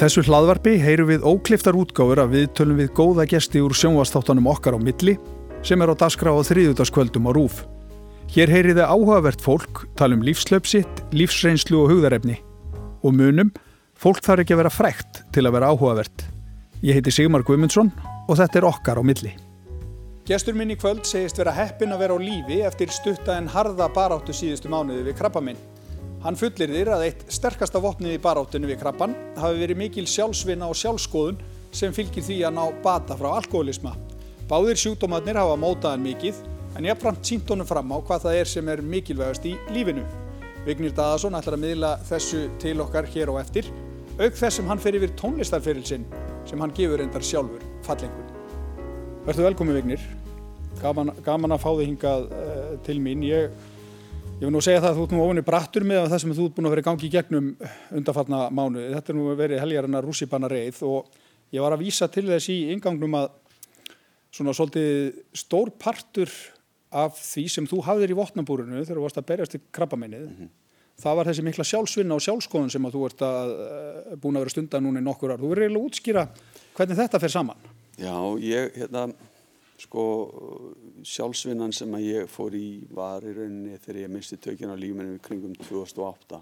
þessu hlaðvarpi heyrum við ókliftar útgáfur að við tölum við góða gesti úr sjónvastáttanum okkar á milli sem er á dasgra á þriðutaskvöldum á rúf. Hér heyriði áhugavert fólk tala um lífslöpsitt, lífsreynslu og hugðarefni. Og munum, fólk þarf ekki að vera frækt til að vera áhugavert. Ég heiti Sigmar Guimundsson og þetta er okkar á milli. Gestur minn í kvöld segist vera heppin að vera á lífi eftir stutta en harða baráttu síðustu mánuði við krabba minn. Hann fullir þér að eitt sterkasta vopnið í baráttunni við krabban hafi verið mikil sjálfsvinna og sjálfskoðun sem fylgir því að ná bata frá alkoholisma. Báðir sjúkdómatnir hafa mótaðan mikið en jáfnframt sínt honum fram á hvað það er sem er mikilvægast í lífinu. Vignir Daðarsson ætlar að miðla þessu til okkar hér og eftir, auk þess sem hann fer yfir tónlistarferilsinn sem hann gefur endar sjálfur fallengun. Verður velkomið Vignir, gaman, gaman að fá þig hingað uh, til mín. Ég Ég vil nú segja það að þú ert nú ofinni brattur með það sem þú ert búin að vera í gangi í gegnum undarfarna mánuði. Þetta er nú verið helgarinnar rússipanna reið og ég var að vísa til þess í ingangnum að svona svolítið stór partur af því sem þú hafðir í votnabúrunu þegar þú varst að berjast í krabbaminnið. Mm -hmm. Það var þessi mikla sjálfsvinna og sjálfskoðun sem að þú ert að, uh, búin að vera stundan núna í nokkur ár. Þú verður eiginlega útskýra hvernig þetta fer saman. Já, ég, hérna, sko sjálfsvinnan sem að ég fór í var í rauninni þegar ég misti tökina á lífmennu kringum 2008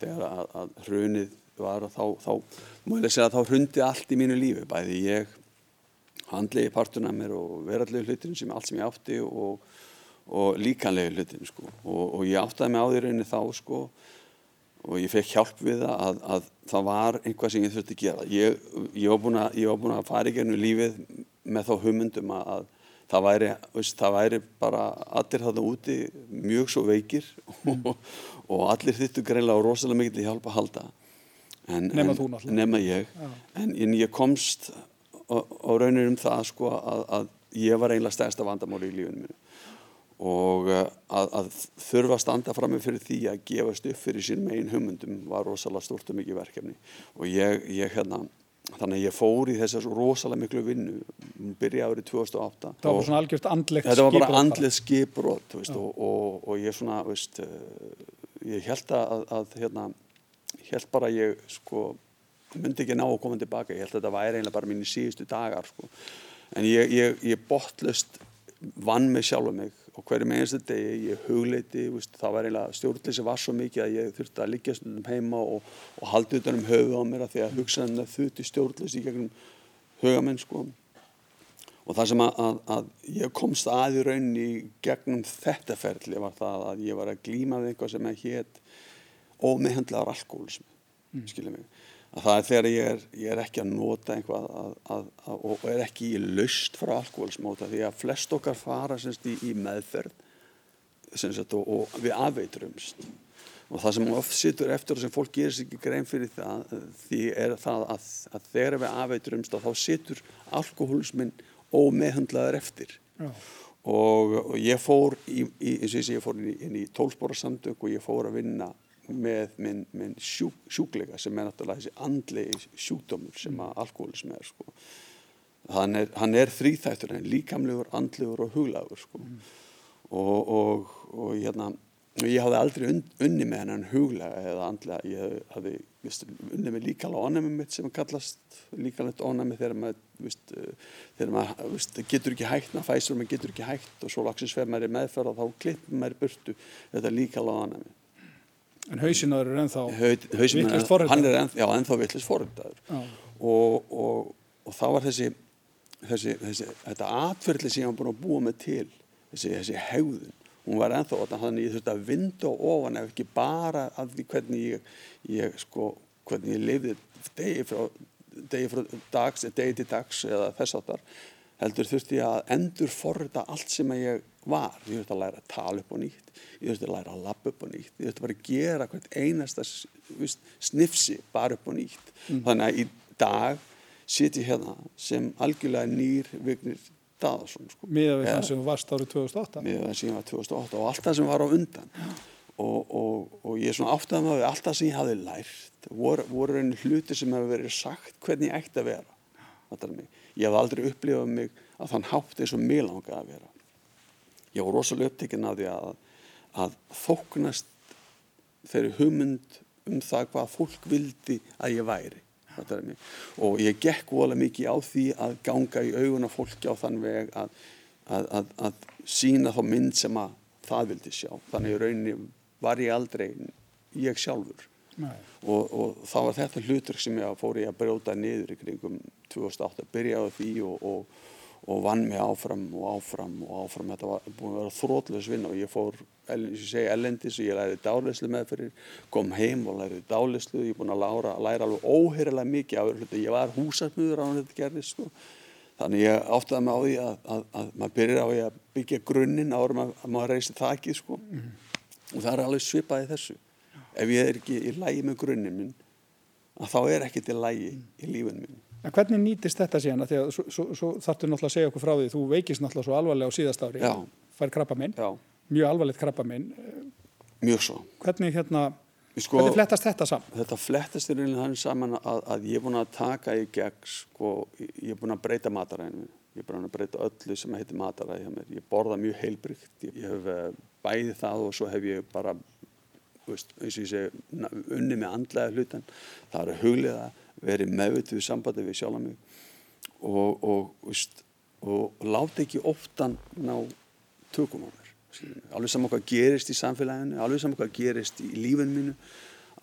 þegar að, að hrunið var þá, þá múið að segja að þá hrundi allt í mínu lífi bæði ég handlegi partuna mér og verallegu hlutinu sem allt sem ég átti og, og líkanlegu hlutinu sko. Og, og ég áttaði mig á því rauninni þá sko og ég fekk hjálp við það að, að það var einhvað sem ég þurfti að gera. Ég, ég var búin að, að fara í gernu lífið með þá humundum að það væri, veist, það væri bara allir þarna úti mjög svo veikir mm. og, og allir þittu greinlega og rosalega mikið til hjálpa að halda. En, Nefna þú náttúrulega. Nefna ég, en, en ég komst á, raunir um það sko að, að ég var einlega stærsta vandamáli í lífunum minu og eh, að, að þurfa að standa fram með fyrir því að gefast upp fyrir sín megin humundum var rosalega stort og mikið verkefni. Og ég, ég hérna þannig að ég fór í þessar rosalega miklu vinnu byrja árið 2008 það var svona algjört andlegt skiprót þetta var bara andlegt skiprót og, og, og ég svona veist, eh, ég held að, að hérna, held bara ég sko, myndi ekki ná að koma tilbaka. Ég held að þetta væri eiginlega bara mín í síðustu dagar sko. en ég, ég, ég botlust vann mig sjálf um mig og hverju með einstu degi ég hugleiti, veist, það var eiginlega stjórnleysi var svo mikið að ég þurfti að liggja stundum heima og, og haldi utan um höfu á mér að því að hugsaðan þuti stjórnleysi gegnum hugamenn sko. og það sem að, að, að ég komst að í rauninni gegnum þetta ferli var það að ég var að glíma við eitthvað sem að hétt ómehendlaðar alkoholismi, mm. skilja mig að það er þegar ég er, ég er ekki að nota einhvað að, að, að, og er ekki í laust frá alkoholsmóta því að flest okkar fara semst, í, í meðferð semst, og, og við afveiturumst og það sem oft sittur eftir og sem fólk gerir sér ekki grein fyrir það því er það að þegar við afveiturumst þá sittur alkoholismin ómeðhandlaður eftir. Og, og ég fór í, í, eins og ég sé ég fór inn í, inn í tólspóra samtök og ég fór að vinna með minn, minn sjú, sjúkleika sem er náttúrulega þessi andlegi sjúkdómur sem að alkoholism er sko. hann er, er þrýþættur hann er líkamlegur, andlegur og huglagur sko. mm. og, og, og hérna, ég hafði aldrei un, unni með hennan huglega eða andlega ég hafði vist, unni með líkala ónæmi mitt sem kallast líkalegt ónæmi þegar maður, vist, þegar maður vist, getur ekki hægt maður fæsur maður getur ekki hægt og svo langsins fer maður í meðferð og þá klippur maður burtu þetta líkala ónæmi En hausinar er ennþá vittlust forröndaður? Hann er ennþá, ennþá vittlust forröndaður og, og, og þá var þessi, þessi, þessi þetta atverðli sem ég var búin að búa mig til þessi, þessi hegðun hún var ennþá þannig ég þurfti að vinda ofan ef ekki bara af því hvernig ég, ég sko, hvernig ég lifði degi frá, degi frá dags, degi til dags eða þess áttar heldur þurfti ég að endur forrönda allt sem ég var, ég þurfti að læra að tala upp og nýtt. Ég þurfti að læra að lappa upp og nýtt. Ég þurfti bara að gera hvert einasta snifsi bara upp og nýtt. Mm. þannig að í dag sitt ég hérna sem algjörlega nýr Vignir Daðarsson sko. Miða við ja. það sem varst árið 2008 Miða við það sem var 2008 og allt það sem var á undan. Og, og, og ég er svona áttað með allt það sem ég hafi lært voru, voru einu hluti sem hefur verið sagt hvernig ég ætti að vera. Ég hef aldrei upplifað mig að þann hátt eins og mig langaði að vera ég var rosalega upptekinn af því að að þóknast þeirri hugmynd um það hvað fólk vildi að ég væri og ég gekk volið mikið á því að ganga í auguna fólki á þann veg að, að, að, að sína þá mynd sem að það vildi sjá. Þannig í rauninni var ég aldrei ég sjálfur. Og, og þá var þetta hlutur sem ég fór ég að brjóta niður í kringum 2008 byrjaði því og, og, og vann mig áfram og áfram og áfram. Þetta var búin að vera þrótlega svinn og ég fór, ég segi ellendis og ég læriði dálislu meðferðir, kom heim og læriði dálislu, ég er búin að lára, læra alveg óheirilega mikið á þetta, ég var húsarmöður á þetta gerðist sko. Þannig ég áttaði mig á því að, að, að maður byrjar á því að byggja grunninn árum að, að maður reysi þakkið sko. Mm. og það er alveg svipaði þessu. Ef ég er ekki í lægi með grunninn minn þá er ekki til lægi í lífin minn En hvernig nýtist þetta síðan? Þegar svo, svo, svo þartu náttúrulega að segja okkur frá því þú veikist náttúrulega svo alvarlega á síðast ári Já. fær krabba minn, mjög alvarlegt krabba minn Mjög svo Hvernig hérna Sko, Hvernig flettast þetta saman? Þetta flettast í rauninni þannig saman að, að ég er búin að taka í gegn, sko, ég er búin að breyta mataræðinu. Ég er búin að breyta öllu sem heitir mataræði hjá mér. Ég borða mjög heilbrygt, ég hef eh, bæði það og svo hef ég bara, veist, eins og ég segi, unni með andlega hlutan. Það eru hugliða, verið meðvituð sambandi við sjálf mig og, og, veist, og láta ekki oftan ná tökum á mér alveg saman hvað gerist í samfélaginu alveg saman hvað gerist í lífinu mínu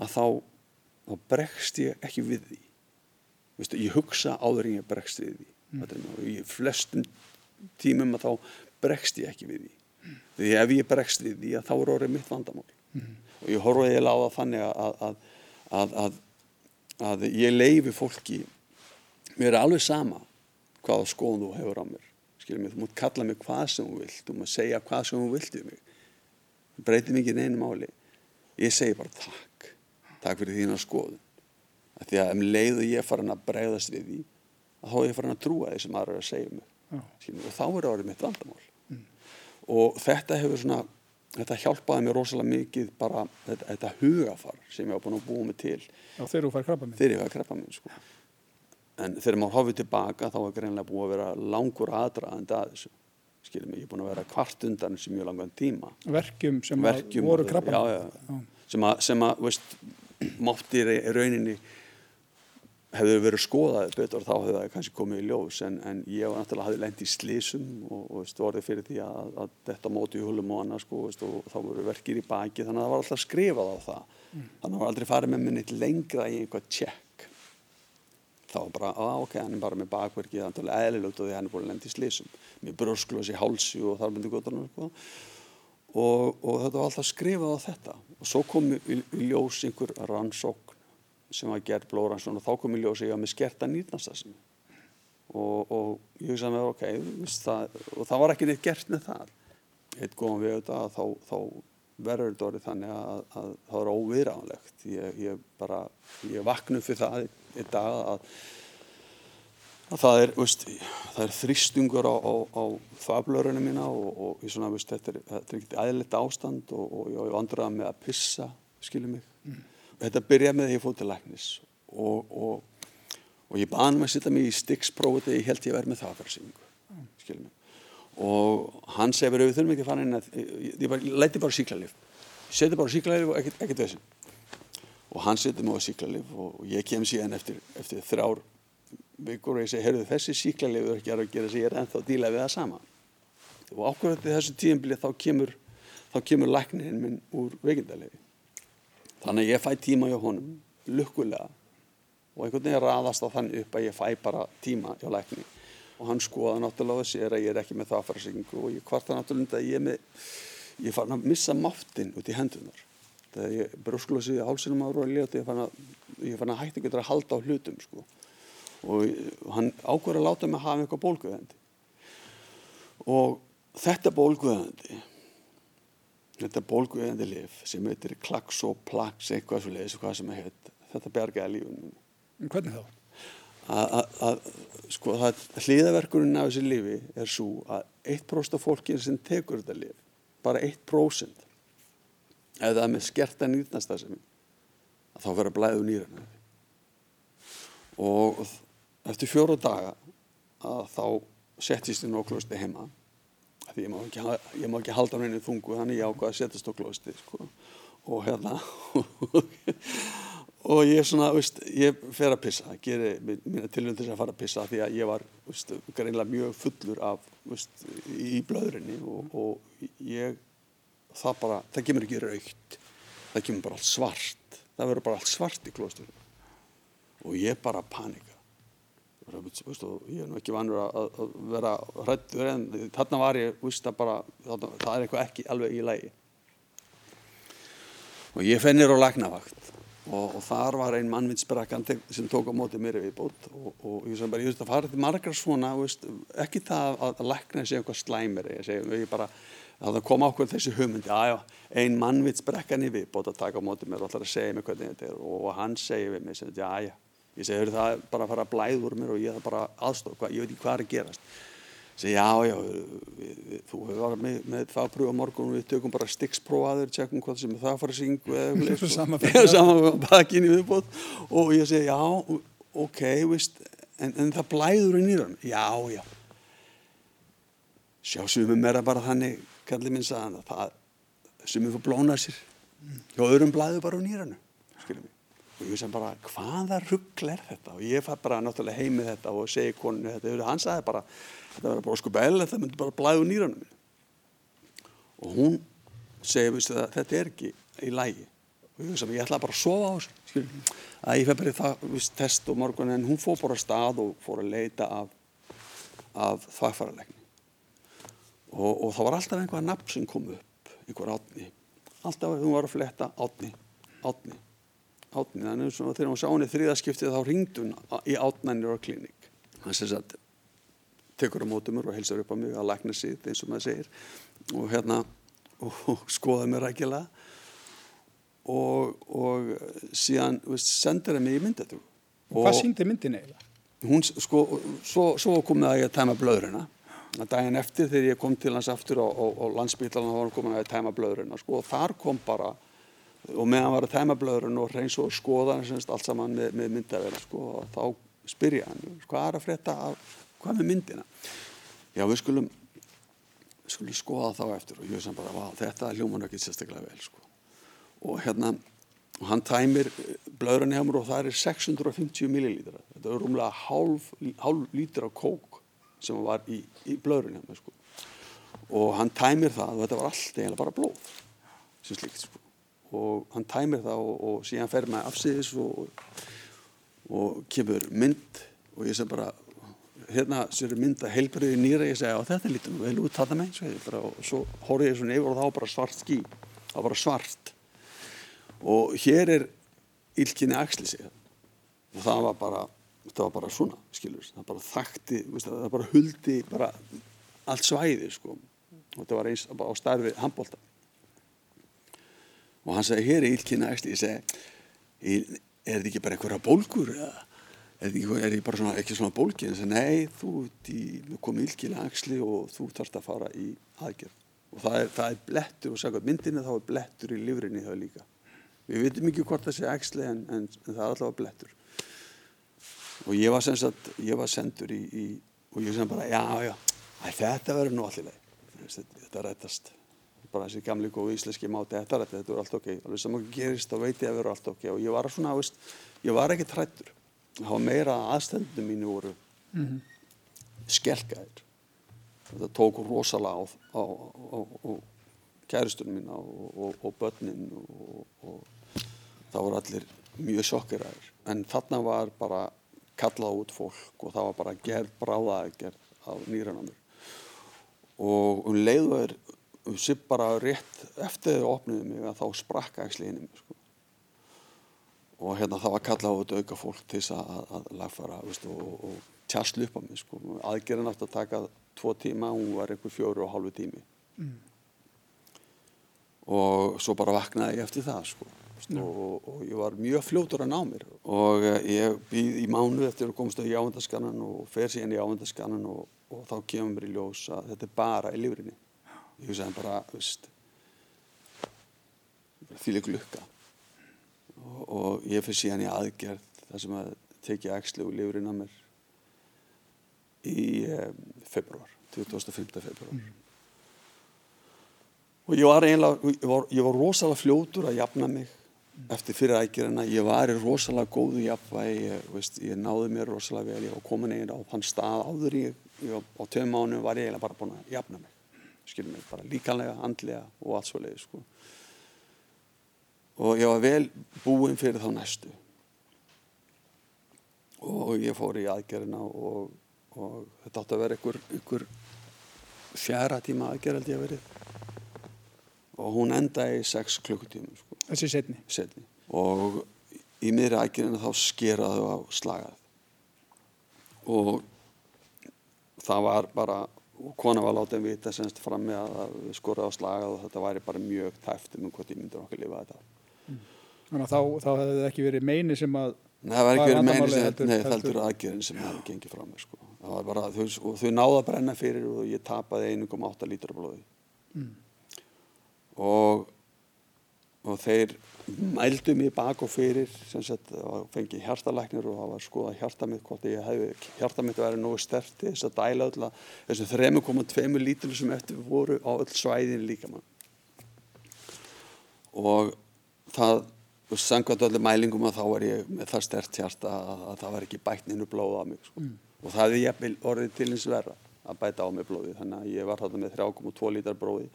að þá, þá bregst ég ekki við því Vistu, ég hugsa áður en ég bregst við því mm. og í flestum tímum að þá bregst ég ekki við því mm. því ef ég bregst við því þá er orðið mitt vandamál mm. og ég horfa ég láða þannig að, að, að, að ég leifi fólki mér er alveg sama hvaða skoðun þú hefur á mér skilur mig, þú mútt kalla mig hvað sem þú vilt þú mútt segja hvað sem þú vilt við mig. Það breytir mikið neina máli. Ég segi bara takk. Takk fyrir þína skoðun. Að því að um leiðu ég farin að breyðast við því að þá er ég farin að trúa því sem aðra er að segja mig. Skilur, og þá er orðið mitt vandamál. Mm. og þetta hefur svona þetta hjálpaði mér rosalega mikið bara þetta, þetta hugafar sem ég á búin að búa mig til. Já, þegar þú fær krabba minn þegar ég fær krabba minn sko. En þegar maður hófið tilbaka þá er greinlega búið að vera langur aðdraðandi að þessu. Skiljum ég, er búin að vera kvart undan sem mjög langan tíma. Verkjum sem verkjum, voru krabba já. sem að, sem að veist, mátti í rauninni hefur verið skoðað betur þá hefur það kannski komið í ljós. En, en ég var náttúrulega hafði lengt í slísum og, og veist, orðið fyrir því að, að þetta móti í hulum og annað sko, veist, og þá voru verkir í baki. Þannig að það var alltaf skrifað á það. Mm. þannig að það var aldrei farið með minni lengra í einhvað tjekk þá bara, að ok, hann er bara með bakverkið þannig að eðlilugt og því hann er búin að lendi í slísum með brösklösi, hálsi og þar myndi goturna sko. og, og þetta var alltaf skrifað á þetta. Og svo kom í, í ljós einhver rannsókn sem var gerð blóðrannsókn og þá kom í ljós ég að með skerta nýrnastasinu og, og ég hugsaði með ok, það, og það var ekki neitt gert með það eitt góðan við auðvitað þá, þá verður þetta orðið þannig að, að, að það er óviðránlegt ég, ég bara, ég vaknu fyrir það í dag að, að það er, veist, það er þrýstungur á, á, á fablörunum mína og, og svona, veist, þetta er, er ekkert aðlitt ástand og, og ég vandraði með að pissa, skiljum mig. Mm. Þetta byrjaði með því að ég fóð til læknis og, og ég baði hann að setja mig í stikksprófið þegar ég held ég vera með þaðferðsynningu, mm. skiljum mig. Og hann segir verið við þurfum ekki að fara inn að, ég, ég læti bara síklarlif, seti bara síklarlif og ekkert, ekkert þessin og hann setur mig á síklarlif og ég kem síðan eftir, eftir þrjár vikur og ég segi, heyrðu þessi síklarlif er ekki að gera sig, ég er ennþá að díla við það sama og ákveður þetta þessu tíumbili þá kemur, þá kemur læknirinn minn úr veikindalegi þannig að ég fæ tíma hjá honum lukkulega. Og einhvern veginn raðast á þann upp að ég fæ bara tíma hjá lækni. Og hann skoða náttúrulega þessi er að ég er ekki með það aðfærasengu og ég kvarta náttúrulega að ég er með ég fann að missa máttinn út í hendunar þegar ég brjósklösi í hálsinum ára og léti ég fann að, að hætti getur að halda á hlutum sko. og hann ákveður að láta mig hafa eitthvað bólguðandi og þetta bólguðandi þetta bólguðandi lif sem heitir klaks og plaks eitthvað svo leiðis og hvað sem heit þetta bergaði lífunum Hvernig þá? að sko hlýðaverkurinn af þessi lifi er svo að 1% af fólkið sem tekur þetta lif bara 1% ef það er með skerta nýrnastasemi þá verður blæðu nýrana og eftir fjóru daga að þá settist ég nokklústi heima því ég má ekki, ég má ekki halda henni þungu þannig ég ákvaði að setjast nokklústi sko. og hérna og ég svona, veist, ég fer að pissa. Gerir mína tilvæm til þess að fara að pissa því að ég var, veist, greinlega mjög fullur af, veist, í blöðurinni og, og ég það bara, það kemur ekki raukt það kemur bara allt svart. Það verður bara allt svart í klóstur og ég bara panika ég er nú ekki vanur að, að vera hrættur en þarna var ég, veist, það bara þarna, það er eitthvað ekki alveg í lægi og ég fennir á lagnavakt og, og þar var ein mannvindsbrakandi sem tók á móti mér við bótt og, og ég sem bara, ég veist að fara til margar svona veist, ekki það að, að lakna sé eitthvað slæmir ég segi, bara að það kom ákveð þessi hugmyndi, aðjá, ein mannvindsbrakandi við bótt að taka á móti mér og ætlar að segja mig hvernig þetta er og, hann segi við mig, aðjá ég segi, það er bara að fara að blæða úr mér og ég er bara aðstof, ég veit ekki hvað er að gerast. Segi, já, já, við, við, þú hefur verið með, með það að pröfa morgun og við tökum bara stikksprófaður, tjekkum hvað sem það að fara að syngja saman bakinn í viðbót. Og ég segi, já, ok, veist, en, en það blæður í nýran, já, já. Sjá sumum er að bara þannig, kallið minn sagðan að það, sumum fyrir blóna sér og öðrum blæður bara á nýranu, skiljum mig og ég sem bara hvaða ruggl er þetta? Og ég fæ bara náttúrulega heimið þetta og segi koninu þetta. Hann sagði bara þetta verður bara sko bæl þetta myndi bara blæðu nýranum og hún segi viðstu, að þetta er ekki í lægi og ég, sem, ég ætla bara að sofa á þessu að ég fæ bara það viðst, test og morgun en hún fór bara að stað og fór að leita af, af þvægfæralegni og, og það var alltaf einhvað nafn sem kom upp einhver átni alltaf hún var að fletta átni átni átni þannig að þegar hún sá henni þriðaskiptið þá ringd hún í átnænir og kliník hann sem sagt tekur á mótum mér og heilsar upp á mig að lækna sitt eins og maður segir. Og hérna og skoða mér rækilega. Og, og síðan sendur mig í myndatu Hvað síndi myndin eiginlega? Hún sko, svo, svo kom það að ég tæma blöðurina að daginn eftir þegar ég kom til hans aftur á, á, á landsbytalan þá var hann komin að tæma blöðurina sko, og þar kom bara og meðan var að tæma blöðurinn og reyns og skoða semst, allt saman með, með myndavel sko, og þá spyrja hann hvað er að frétta af, hvað með myndina já við skulum við skulum skoða þá eftir og ég sem bara þetta hljóman ekki sérstaklega vel sko. og hérna og hann tæmir blöðurinn hjá mér og það er 650 millilítra þetta er rúmlega hálf, hálf lítur af kók sem var í, í blöðurinn hjá mér sko. og hann tæmir það og þetta var allt eiginlega bara blóð sem slíkt sko og hann tæmir það og, og síðan fer maður afsýðis og, og kemur mynd og ég sem bara hérna sér mynd að heilbriði nýra ég segja og þetta lítur nú vel út þetta með og svo horfið ég svona yfir og þá bara svart skí það bara svart. Og hér er ílkinni axli sig og það var bara það var bara svona skilur það bara þakti, það bara huldi bara allt svæði sko. Og þetta var eins á starfi handbólta og hann sagði, hér er æsli ég segi, er þetta ekki bara einhverja bólgur eða? Er þetta bara svona, ekki svona bólki en það sagði, nei, þú komið ílkynna æsli og þú þarfst að fara í aðgerð. Og það er, það er blettur og sagði, myndinni þá er blettur í livrinni það líka. Við veitum ekki hvort það sé æsli en, en, en það er allavega blettur. Og ég var, sagt, ég var sendur í, í og ég sem bara, já, já, þetta verður nú allir þetta rættast bara þessi gamli góð íslenski máti þetta þetta, þetta er allt ok, alveg sem ekki gerist þá veit ég að vera allt ok. Og ég var svona, veist, ég var ekki trættur var meira aðstendum mínu voru mm -hmm. skelkaðir. Þetta tók rosalega á, á, á, á kæristunum mína og, og börnin og, og það voru allir mjög sjokkeraðir. En þarna var bara kallað út fólk og það var bara gerð bráðaði gerð á nýranamur og um leiðu sem bara rétt eftir þau opniði mig að þá sprakka ekki slíðinni mig sko. og hérna það var kallað á þetta auka fólk til þess að, að lagfara veist, og, og tjastlu upp á mig sko. aðgerðin átt að taka tvo tíma hún var einhver fjóru og hálfu tími mm. og svo bara vaknaði ég eftir það sko. mm. og, og ég var mjög fljótur að ná mér og eh, ég býð í mánu eftir að komast á jávendaskanan og fer síðan í jávendaskanan og, og þá kemur mér í ljós að þetta er bara í livrinni ég hugsaði bara, veist þýlik lukka og, og ég fyrir síðan í aðgerð þar sem að tekja ægslu og lifurinn að mér í um, februar 2005. februar mm. og ég var einlega ég var, ég var rosalega fljótur að jafna mig eftir fyrir aðgerðina ég var í rosalega góðu jafnvægi ég, veist, ég náði mér rosalega vel ég var komin einn á þann stað áður ég á tveim mánu var ég eiginlega bara búin að jafna mig skilur mig, bara líkanlega, andlega og allt svo leiði sko. og ég var vel búinn fyrir þá næstu og ég fór í aðgerðina og, og þetta átti að vera einhver, einhver fjara tíma aðgerð held ég að verið og hún endaði í 6 klukkutíma sko. Þessi setni? Setni. Og í miðri ækjörinu þá skeraðu á slagað. Og það var bara, og kona var látið að vita semst fram með að við skoraðu á slagað og þetta væri bara mjög tæft um hvort ég myndir okkur lifa þetta. Mm. Þannig að þá, þá hefði það ekki verið meini sem að... Nei, það var ekki verið meini sem, heldur, nei, það heldur aðgjörðin sem hefði gengið fram sko. Það var bara, þau, þau náða að brenna fyrir og ég tapaði 1,8 lítra blóði. Mm og, og þeir mældu mér bak og fyrir sem sagt og fengi hjartalæknir og það var skoða hjarta mitt hvort ég hefði hjarta mitt verið nógu sterti þess að dæla öll að þessum 3,2 lítil sem eftir voru á öll svæðin líka mann og það sangvært öllu mælingum að þá var ég með það stert hjarta að, að það var ekki bætninu blóða á mig sko. mm. og það hefði ég orðið til eins verða að bæta á mig blóði þannig að ég var þarna með 3,2 lítar blóði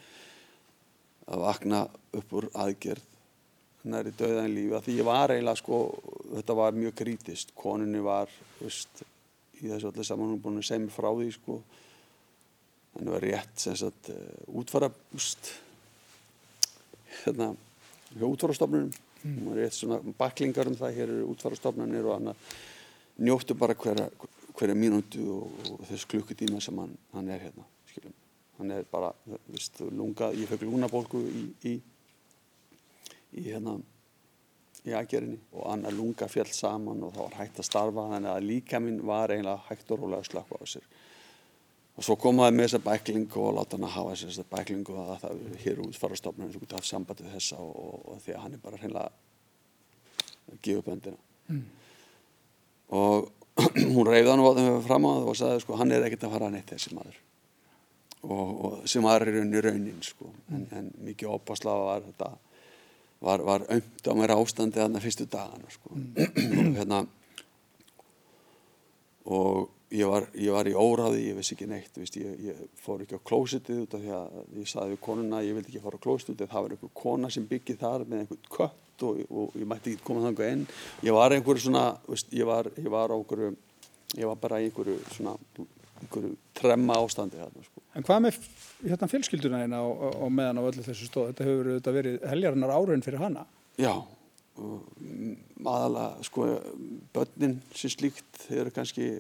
að vakna upp úr aðgerð næri döðan lífi því ég var eiginlega sko, þetta var mjög krítist konunni var veist, í þessu allir saman hún búin að segja mér frá því sko. Henni var rétt sem sagt uh, útfara úst, hérna hjá útfarastofnunum. Mm. hún var rétt svona baklingar um það hér eru útfarastofnunir og hann njóttu bara hverja, hverja mínútu og, og þess klukkutíma sem hann, hann er hérna skiljum hann er bara, viðst, lunga, ég fekk lúnabólku í, í, í hérna í aðgerinni og annar lunga fjall saman og það var hægt að starfa þannig að líka minn var eiginlega hægt og rólega að slökka á þessir og svo komaði með þessa bæklingu og láta hann að hafa þessa bæklingu að það er hér út farastofnum þú getur haft samband við þessa og, og, og því að hann er bara hreinlega að gefa upp öndina mm. og hún reyði hann og fram á það og sagði sko hann er ekkert að fara neitt þessi maður og, og sem var í rauninni raunin sko. en, en mikið opasláða var þetta var, var ömt á mér ástandi þarna fyrstu dagana sko. mm. hérna og ég var, ég var í óráði, ég vissi ekki neitt viðst, ég, ég fór ekki á klósitið út af því að ég saði við konuna ég vildi ekki fara á klósitið það var einhver kona sem byggið þar með einhvern kött og, og ég mætti ekki koma þangu einn ég var einhverju svona viðst, ég, var, ég var á einhverju ég var bara í einhverju svona einhverju tremma ástandi þarna sko. En hvað með hérna, fjölskylduna eina og, og meðan á öllu þessu stóð? Þetta hefur þetta verið heljarinnar áraun fyrir hana? Já, aðalega sko börnin sem slíkt eru kannski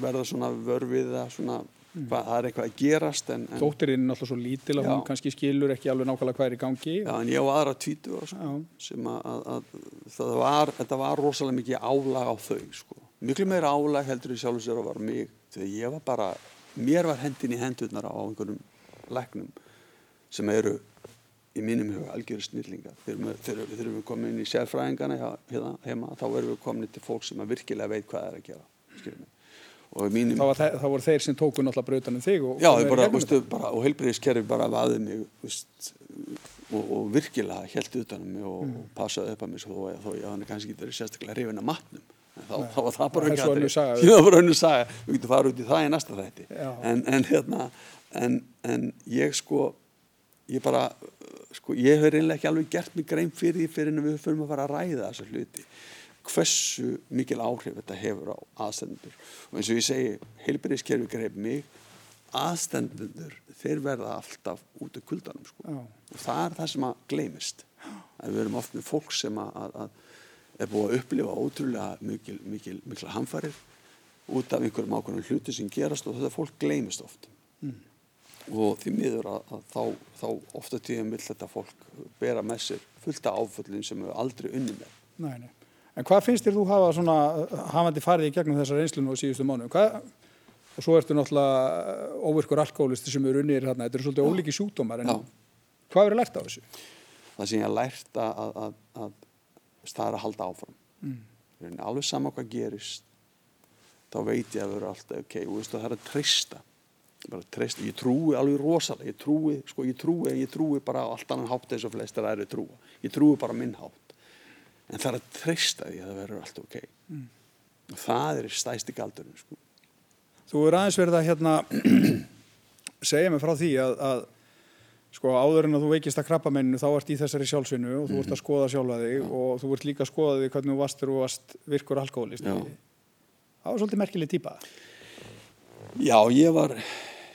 verða svona vörfið að svona mm. hvað, það er eitthvað að gerast en, en Dóttirinn er alltaf svo lítil að já. hún kannski skilur ekki alveg nákvæmlega hvað er í gangi Já, en ég á aðra tvítu sko, sem að, að, að það var, þetta var rosalega mikið álag á þau sko. miklu meira álag heldur ég sjálf sér að vera mig þegar ég var bara mér var hendin í hendurnar á einhverjum læknum sem eru í mínum huga algjörðu snillinga þegar við erum komin inn í sérfræðingana hérna heima þá erum við komin til fólk sem virkilega veit hvað það er að gera mínum, þá, þá voru þeir sem tóku náttúrulega brautanum þig og, já, bara, veistu, bara, og heilbreyðiskerfi bara vaðið mig veist, og, og virkilega held utanum mig og, mm. og passaði upp að mig þó að ég hafði kannski verið sérstaklega hrifin að matnum þá, þá var það bara ekki það var bara önnu saga. Við getum farið út í það í næsta þætti. En, en hérna en, en ég sko ég bara sko ég hefur reynilega ekki alveg gert mig grein fyrir því fyrir en við fyrir að fara að ræða þessa hluti. Hversu mikil áhrif þetta hefur á aðstendur og eins og ég segi heilbyrðiskerfi greið mig. Aðstendur þeir verða alltaf út af kuldanum sko. og það er það sem að gleymist. Að við erum oft með fólk sem að, að er búið að upplifa ótrúlega mikil, mikil, mikla hamfarir út af einhverjum ákveðnum hluti sem gerast og þetta fólk gleymist oft mm. og því miður að, að þá, þá ofta tíðum vil þetta fólk bera með sér fullta áföllin sem við aldrei unni með nei, nei. En hvað finnst þér þú hafa svona hafandi farið í gegnum þessar einslunum á síðustu mánu hvað, og svo ertu náttúrulega óvirkur alkoholisti sem eru unnir hérna, þetta eru svolítið ólíki sjúkdómar en Já. hvað verður lært á þessu? Það sem ég har lært að, að, að það er að halda áfram mm. alveg sama hvað gerist þá veit ég að vera alltaf ok, veist, það er að treysta treysta, ég trúi alveg rosalega ég trúi, sko, ég trúi, ég trúi bara allt annan hátt eins og flestir aðri trúa ég trúi bara minn hátt en það er að treysta því að það verður allt ok mm. og það er stæsti galdurinn sko. Þú er aðeins verið að hérna segja mig frá því að, að sko áður en að þú veikist að krabba menninu þá ert í þessari sjálfsvinnu og þú ert að mhm. skoða sjálfa þig ja. og þú ert líka að skoða þig hvernig þú varst varst virkur alkoholist það var svolítið merkileg típa Já, ég var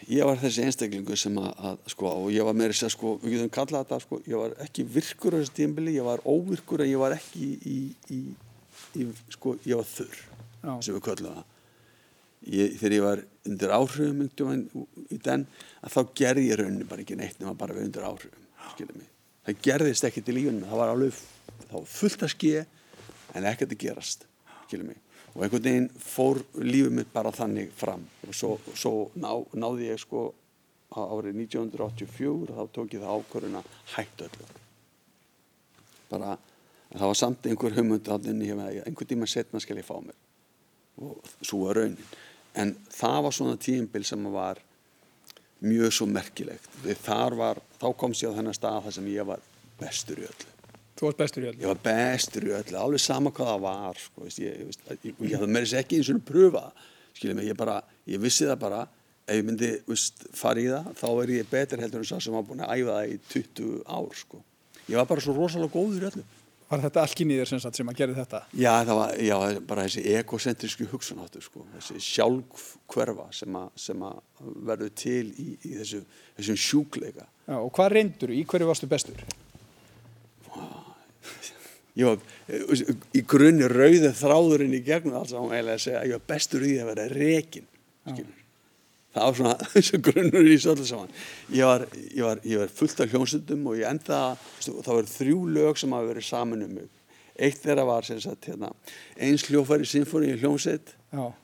ég var þessi einstaklingu sem að, að sko, og ég var með þess að sko, við getum kallað þetta sko, ég var ekki virkur á þessu tímbili, ég var óvirkur en ég var ekki í, í, í sko, ég var þurr Já. sem við kallum það ég, þegar ég var undir áhrifum í den, að þá gerði ég raunin bara ekki neitt nema bara við undir áhrifum það gerðist ekki til lífunum það var alveg, það var fullt að skje en ekkert að gerast og einhvern veginn fór lífið mitt bara þannig fram. Og svo, svo ná, náði ég sko árið 1984 þá tók ég það ákvörðun að hættu öllu. Bara það var samt einhver humund einhvern tíma setna skal ég fá mér og svo var raunin en það var svona tímbil sem var mjög svo merkilegt þar var, þá komst ég á þennan stað þar sem ég var bestur í öllu Þú varst bestur í öllu? Ég var bestur í öllu, alveg sama hvað það var sko, veist, ég, ég, ég hafði með þess ekki eins og pröfa, skiljið mig, ég bara ég vissi það bara, ef ég myndi veist, fara í það, þá er ég betur heldur en svo sem var búin að æfa það í 20 ár sko. Ég var bara svo rosalega góður í öllu Var þetta alkynniður sem, sem að gera þetta? Já, það var já, bara þessi ekocentrísku hugsunáttu sko, þessi sjálfkverfa sem, sem að verður til í, í þessu, þessum sjúkleika. Já, og hvað reyndur, í hverju varstu bestur? ég var í grunni rauði þráðurinn í gegnum alls að hún eiginlega segja að ég var bestur í að vera rekin það var svona þessu grunnur í svolítið saman. Ég var, ég, var, ég var fullt af hljómsundum og ég enda það var þrjú lög sem hafa verið saman um mig. Eitt þeirra var sagt, hérna, eins hljófæri sinfóni í hljómsett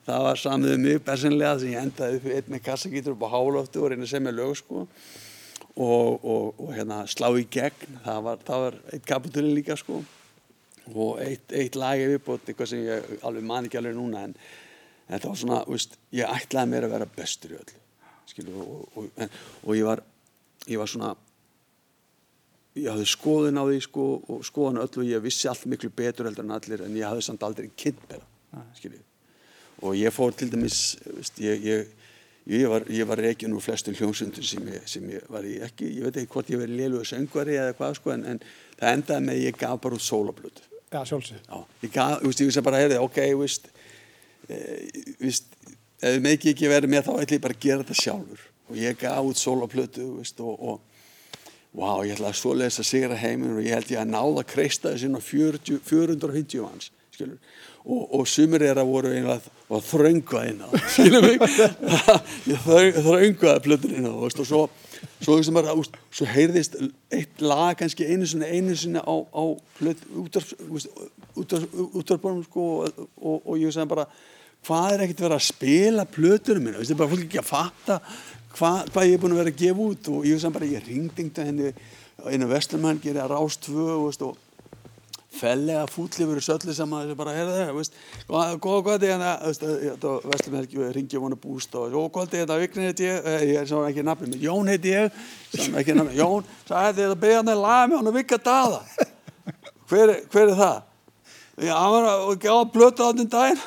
það var samið um mig bersinlega sem ég endaði upp einni kassagítur upp á hálóftu og reyna sem er lög sko. Og, og, og hérna, slá í gegn. Það var, það var eitt kapitúli líka sko. Og eitt, eitt lag er viðbútt eitthvað sem ég alveg man ekki alveg núna en þetta var svona, veist, ég ætlaði mér að vera bestur í öll skilu, og, og, en, og ég var ég var svona ég hafði skoðun á því sko, og skoðun öll og ég vissi allt miklu betur heldur en allir en ég hafði samt aldrei kynnt meira skilju og ég fór til dæmis veist, ég, ég, ég var, var reygin úr flestum hljómsundum sem, sem ég var í ekki, ég veit ekki hvort ég verið léluga söngvari eða hvað sko en, en það endaði með ég gaf bara út sólablötu Já, sjálfsög. Já, ég gaf, ég vissi bara, heyrði, ok, þú veist, e, veist, ef þið meiki ekki verið með þá ætlum ég bara að gera þetta sjálfur. Og ég gaf út soloplötu, og, og, wow, ég ætlaði að svo lesa sigra heiminn og ég held ég að náða að kreista þessi inn á 450 manns, skilur. Og, og sumir er að voru einlega að þrönga inn á, skilur mig, þröngaði plötun inn á, og svo svo, úst, svo heyrðist eitt lag kannski einu sinni, einu sinni á, á útvarpunum sko, og, og, og ég sagði bara hvað er ekkert verið að spila plötunum minna, það er bara fólk ekki að fatta hvað, hvað ég er búin að vera að gefa út. Og ég sagði bara, ég ringdingta henni einu vestlumhann, gerði að rástvö og fellega fútli verið söllu saman þessu bara, heyrðu það, góða hvað er þetta Vestlum Helgi ringi vonu búst og hvað er þetta, Vignin heiti ég ég er svo ekki nafnum, Jón heiti ég ekki nafnum, Jón, sagði þetta beða hann að laga mig hann að vika daða. Hver, hver er það? Já, hann var að gefa blötu á þenn daginn.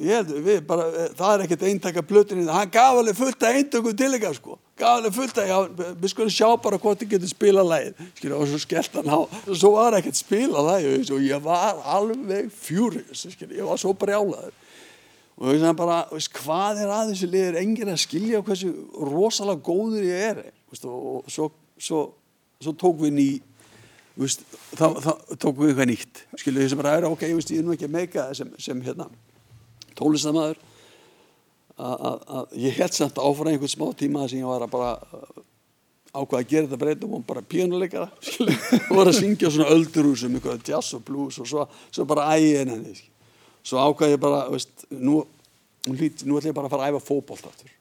Ég held, við bara, það er ekkert eintakka blötu hann gaf alveg fullt að eintökum til ykkar sko gaf henni fullt að, já, við skulum sjá bara hvort þið getur spila lægið, skilja, og svo skellt hann á, og svo var ekkert spila lægið, og ég var alveg fjúriðs, skilja, ég var svo brjálaður, og ég sagði bara, veist, hvað er að þessu liðir, enginn að skilja hversu rosalega góður ég er, veist, og svo, svo, svo tók við ný, veist, þá, þá tók við eitthvað nýtt, skilja, þessu bara ok, veist, ég er nú ekki að meika sem, sem hérna, tólistamæður, að ég held samt áfram einhvern smá tíma sem ég var að bara uh, ákvaða að gera þetta breytum og bara pínuleikara og var að syngja svona öldurúsum eitthvað jazz og blues og svo, svo bara ægin henni svo ákvaði ég bara veist, nú, nú ætlum ég bara að fara að æfa fókbólt aftur.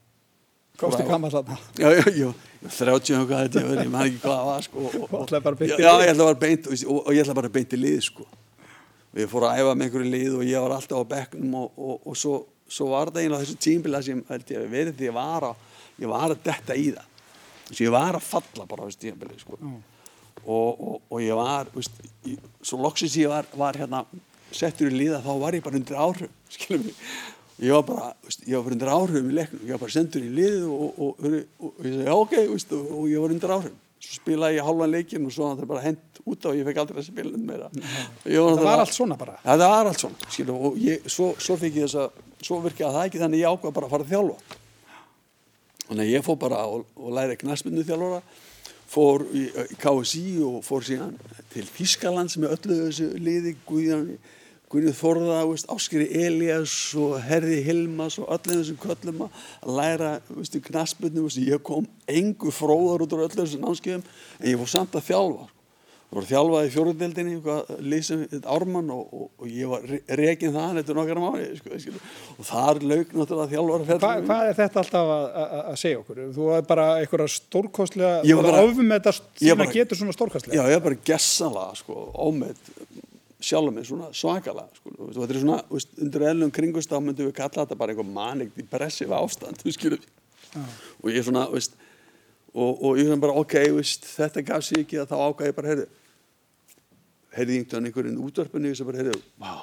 Kosti kamar þarna? Já, já, já, 30 og hvað þetta ég maður ekki hvað það var sko, og, og, og, já, ég ætla bara beint og ég ætla bara beint í lið sko. Og ég fór að æfa með einhverju lið og ég var alltaf á bekknum og svo svo var það eiginlega þessu tímbila sem ég verið því ég var að ég var að detta í það þess að ég var að falla bara á þessu tímbili sko. mm. og, og, og ég var veist, ég, svo loksins ég var, var hérna settur í liða þá var ég bara undir áhrif skilum mig ég var bara, veist, ég var bara undir áhrif í leiknum, ég var bara sendur í lið og, og, og ég já ok veist, og ég var undir áhrif svo spilaði ég halvan leikin og svo það bara hent út á og ég fekk aldrei spila um meira. Var það var allt svona bara. Ja, það var allt svona skilum, og ég, svo, svo fikk ég þess að svo virkaði það ekki þannig ég ákvað bara að fara að þjálfa. Þannig að ég fór bara og, og læri knæspinnu þjálfara fór í, KSI og fór síðan til Þískaland sem er öllu þessu liði Guðján Guðnið Þorða, Áskeri Elias og Herði Hilmas og öllum þessum köllum að læra knasputnum. Ég kom engu fróðar út á öllum þessum námskeiðum en ég fór samt að þjálfa. Ég fór að þjálfa í fjóruðdeldinni, lísum ármann og, og, og ég var reygin það eftir nokkara mánu. Sko, og þar laug náttúrulega þjálfara. Hva, hvað er þetta alltaf að segja okkur? Þú er bara einhverja stórkostlega, er ofum með þetta sem að getur svona stórkostlega. Já, ég er bara gessanlega, sko, ómedd sjálf með svona svakala sko. þetta er svona, veist, undir eðlum kringust þá myndum við kalla þetta bara einhver manikt í pressiv ástand ah. og ég er svona veist, og, og ég er bara ok, veist, þetta gaf sér ekki að þá ákvæði bara heyrðu heyrði einhvern einhverjum útvarpunni sem bara heyrðu, vá,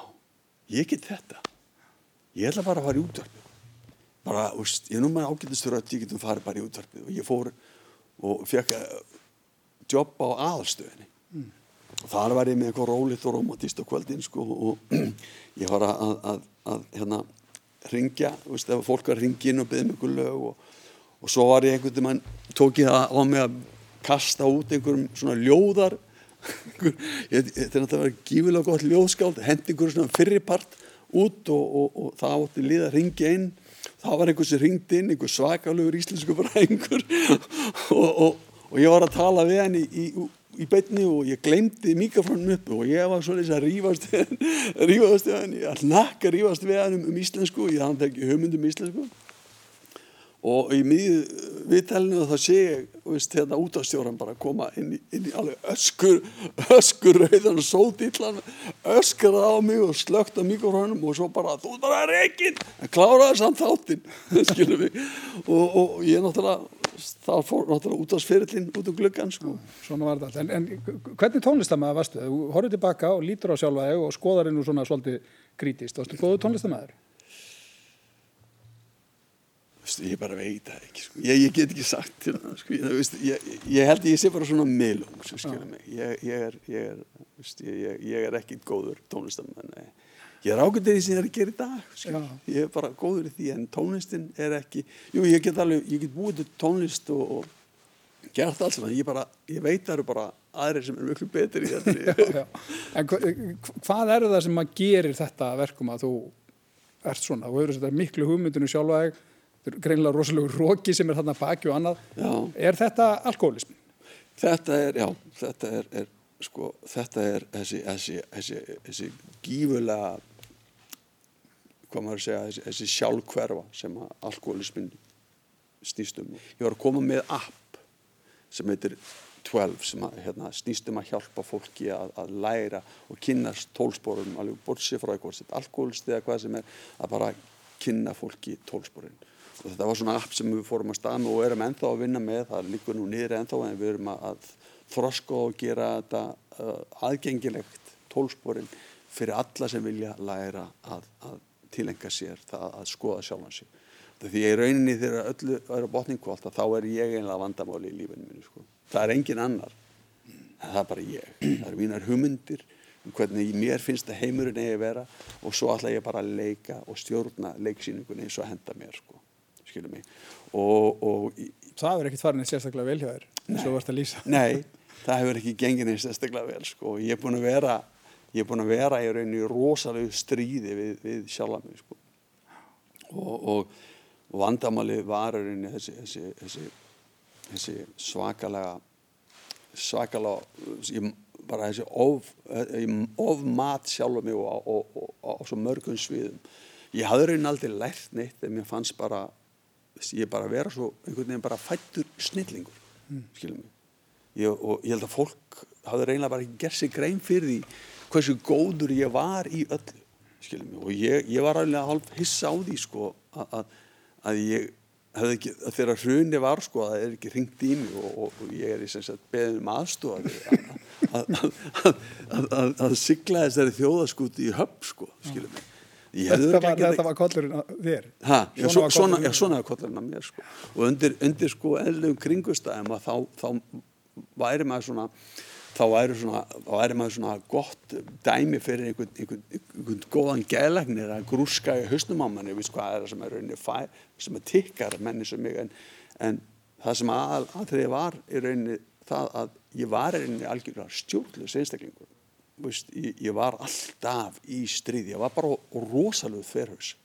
ég get þetta. Ég ætla bara að fara í útvarpu bara, veist, ég er nú með ágættistur að ég getum farið bara í útvarpu og ég fór og fekk jobb á aðalstöðinni. og þar var ég með eitthvað rólitt og romantist á kvöldin sko og ég var að, að, að hérna ringja, veist, ef fólk var að ringja inn og byggja mjög lög og, og svo var ég einhvern veginn, tók ég það á mig að kasta út einhverjum svona ljóðar þetta náttúrulega gífilega gott ljóðskáld hendi einhverjum svona fyrirpart út og, og, og það átti líða að ringja inn. Það var einhvers sem ringdi inn einhver svakalögur íslensku einhver og ég var að tala við henni í, í í beitni og ég glemdi mikrofónum upp og ég var svolítið að rífast rífast við hann, ég nakka rífast við hann um, íslensku, ég hann tekki höfmyndum íslensku. Og í miðju viðtælinu þá sé ég veist, hérna útastjóran bara koma inn í, inn í alveg öskur öskur rauðan og sódillan öskraði á mig og slögt á mikrofónum og svo bara þú er bara reygin kláraði samt þáttinn og, og ég náttúrulega það fór náttúrulega út á sferillin út á gluggan sko. Svona var þetta, en, en hvernig tónlistamæður varstu? Þú horfið tilbaka og lítur á sjálfa þig og skoðar hennu svona svolítið krítist, varstu góðu tónlistamæður? Ég bara veit það ekki sko. ég, ég get ekki sagt til það sko. ég, ég, ég held ég sé bara svona meðlung ég er ég er ekki góður tónlistamæður ég er ákveldið því sem ég er að gera í dag ég er bara góður í því en tónlistin er ekki jú ég get alveg, ég get búið til tónlist og, og gert alls en ég bara, ég veit það eru bara aðrir sem er mjög betur í þetta já, já. En hvað eru það sem að gerir þetta verkum að þú ert svona, þú hefur þetta miklu hugmyndinu sjálfa þetta er greinlega rosalega róki sem er þarna baki og annað já. er þetta alkoholism? Þetta er, já, þetta er, er sko, þetta er þessi, þessi, þessi, þessi gífulega hvað maður segja, þessi, þessi sjálfkverfa sem að alkoholismin snýst um. Ég var að koma með app sem heitir 12 sem að, hérna, snýst um að hjálpa fólki að, að læra og kynast tólsporum, alveg bortsið frá eitthvað alkoholist eða hvað sem er að bara kynna fólki tólsporin og þetta var svona app sem við fórum að staða með og erum ennþá að vinna með, það líkur nú niður ennþá en við erum að þroska og gera þetta uh, aðgengilegt tólsporin fyrir alla sem vilja læra að, að tilenga sér það að skoða sjálfan sig. Því ég er rauninni þegar öllu er á botningkválta þá er ég einlega vandamáli í lífinu mínu. Sko. Það er engin annar, en það er bara ég. Það eru mínar hugmyndir um hvernig mér finnst að heimurinn eigi að vera og svo ætla ég bara að leika og stjórna leiksýningunni eins og henda mér. Sko. Skilum mig. Og, og, það er ekkert farin eitt sérstaklega velhjáður eins og vart að lýsa. Nei, það hefur ekki gengið eins sérstaklega vel. Sko. Ég er búin að vera ég er búin að vera í rauninni rosalegu stríði við, við sjálf mig sko. og, og, og vandamáli var rauninni þessi, þessi, þessi, þessi svakalega svakalega ég, bara þessi of, of mat sjálf mig og á svo mörgum sviðum ég hafði rauninni aldrei lært neitt en mér fannst bara ég bara vera svo einhvern veginn bara fættur snillingur mm. skilum mig ég, og ég held að fólk hafði reynilega bara gerð sig grein fyrir því hversu góður ég var í öllu og ég, ég var alveg hálf hissa á því sko, að, að ég ekki, þegar hruni var sko að það er ekki ringt í mig og, og, og ég er í sem sagt beðin um aðstofa að, að, að, að sigla þessari þjóðaskúti í höfn sko, skilum mig Þetta var, þetta var kollurinn að þér? Ha, já, svona, svona, já, svona var kollurinn að mér sko. og undir, undir sko eðlum kringustæðum að þá, þá væri maður svona þá væri, svona, þá væri maður svona gott dæmi fyrir einhvern, einhvern, einhvern góðan gælagnir að grúska í hausnum á manni, við hvað er það sem er rauninni fæ, sem er tikkar menni sem mig en, en það sem að, aðriði var í rauninni það að ég var í rauninni algjörlega stjórnlega einstaklingur. Veist, ég, ég var alltaf í stríði ég var bara rosalega þverjus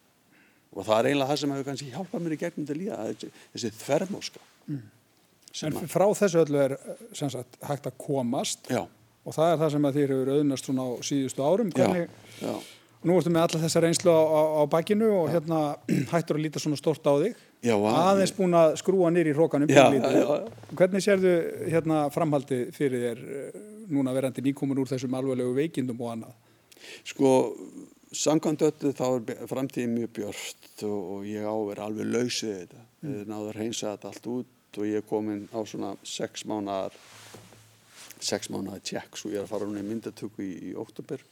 og það er einlega það sem hefur kannski hjálpað mér í gegnum til líða þessi, þessi þverjmóska mm. En frá þessu öllu er sagt, hægt að komast já. og það er það sem þér hefur auðnast svona á síðustu árum Hvernig, já, já. Nú ertu með alla þessa reynslu á, á, bakkinu og hérna hættur að líta svona stort á þig Já, aðeins búin að skrúa nýri í hrókanum hvernig sérðu hérna framhaldi fyrir þér núna verandi nýkomin úr þessum alveglegu veikindum og annað? Sko, samkvæmt öllu þá er framtíðin mjög björst og, og ég á að vera alveg lausið þetta. Mm. Náður heimsa þetta allt út og ég er komin á svona sex mánar sex mánar tjekk svo ég er að fara núna í myndatöku í, í oktober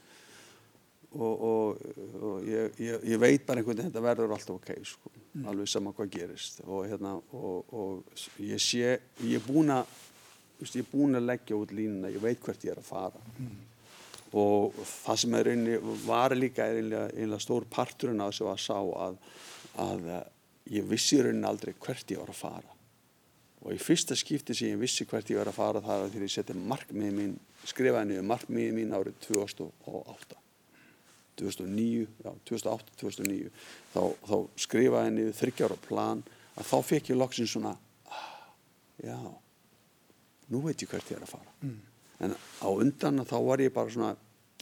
og, og, og ég, ég, ég veit bara einhvern veginn þetta verður alltaf ok sko, mm. alveg sama hvað gerist. Og hérna og ég sé, ég er búin að ég er búin að leggja út línuna, ég veit hvert ég er að fara. Mm. og það sem er einni, var líka einlega, einlega stór parturinn að þessu að sá að, að ég vissi raunin aldrei hvert ég var að fara og í fyrsta skipti sem ég vissi hvert ég var að fara það er þegar ég seti markmiðið mín skrifaði niður markmiðið mín árið 2008 2009, já 2008-2009 þá, þá skrifaði niður þryggjára plan að þá fekk ég loksinn svona ah, já nú veit ég hvert ég er að fara. Mm. en á undan þá var ég bara svona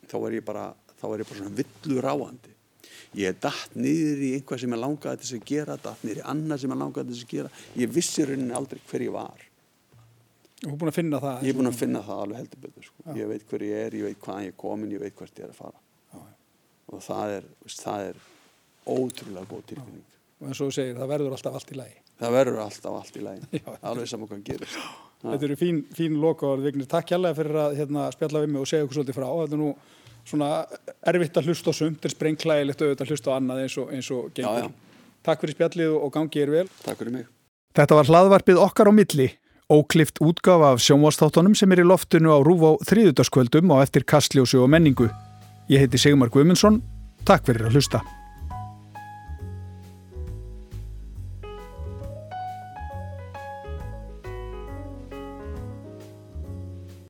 þá var ég bara, var ég bara svona villur áandi ég er dætt niður í einhvað sem ég langaði til þess að gera dætt niður í annað sem ég langaði til þess að gera. Ég vissi rauninni aldrei hver ég var. Þú er búin að finna það? Ég er búin að finna það alveg heldur betur sko. ég veit hver ég er, ég veit hvað ég er komin ég veit hvert ég er að fara. Já, já. og það er, það er ótrúlega góð tilfinning. Og eins og þú segir, það verður alltaf allt í lægi það verður alltaf allt í lægi alveg saman hvað gerist. Þetta eru fín, fín lokaður Vignir, takk hjálpa svona erfitt að hlusta á sumt er sprengklægilegt auðvitað að hlusta á annað eins og, eins og gengur. Já, já. Takk fyrir spjallið og gangið er vel. Takk fyrir mig. Þetta var hlaðvarpið okkar á milli óklift útgafa af sjónvastáttunum sem er í loftinu á Rúf á þrýðutaskvöldum og eftir kastljósu og menningu. Ég heiti Sigmar Guimundsson. Takk fyrir að hlusta.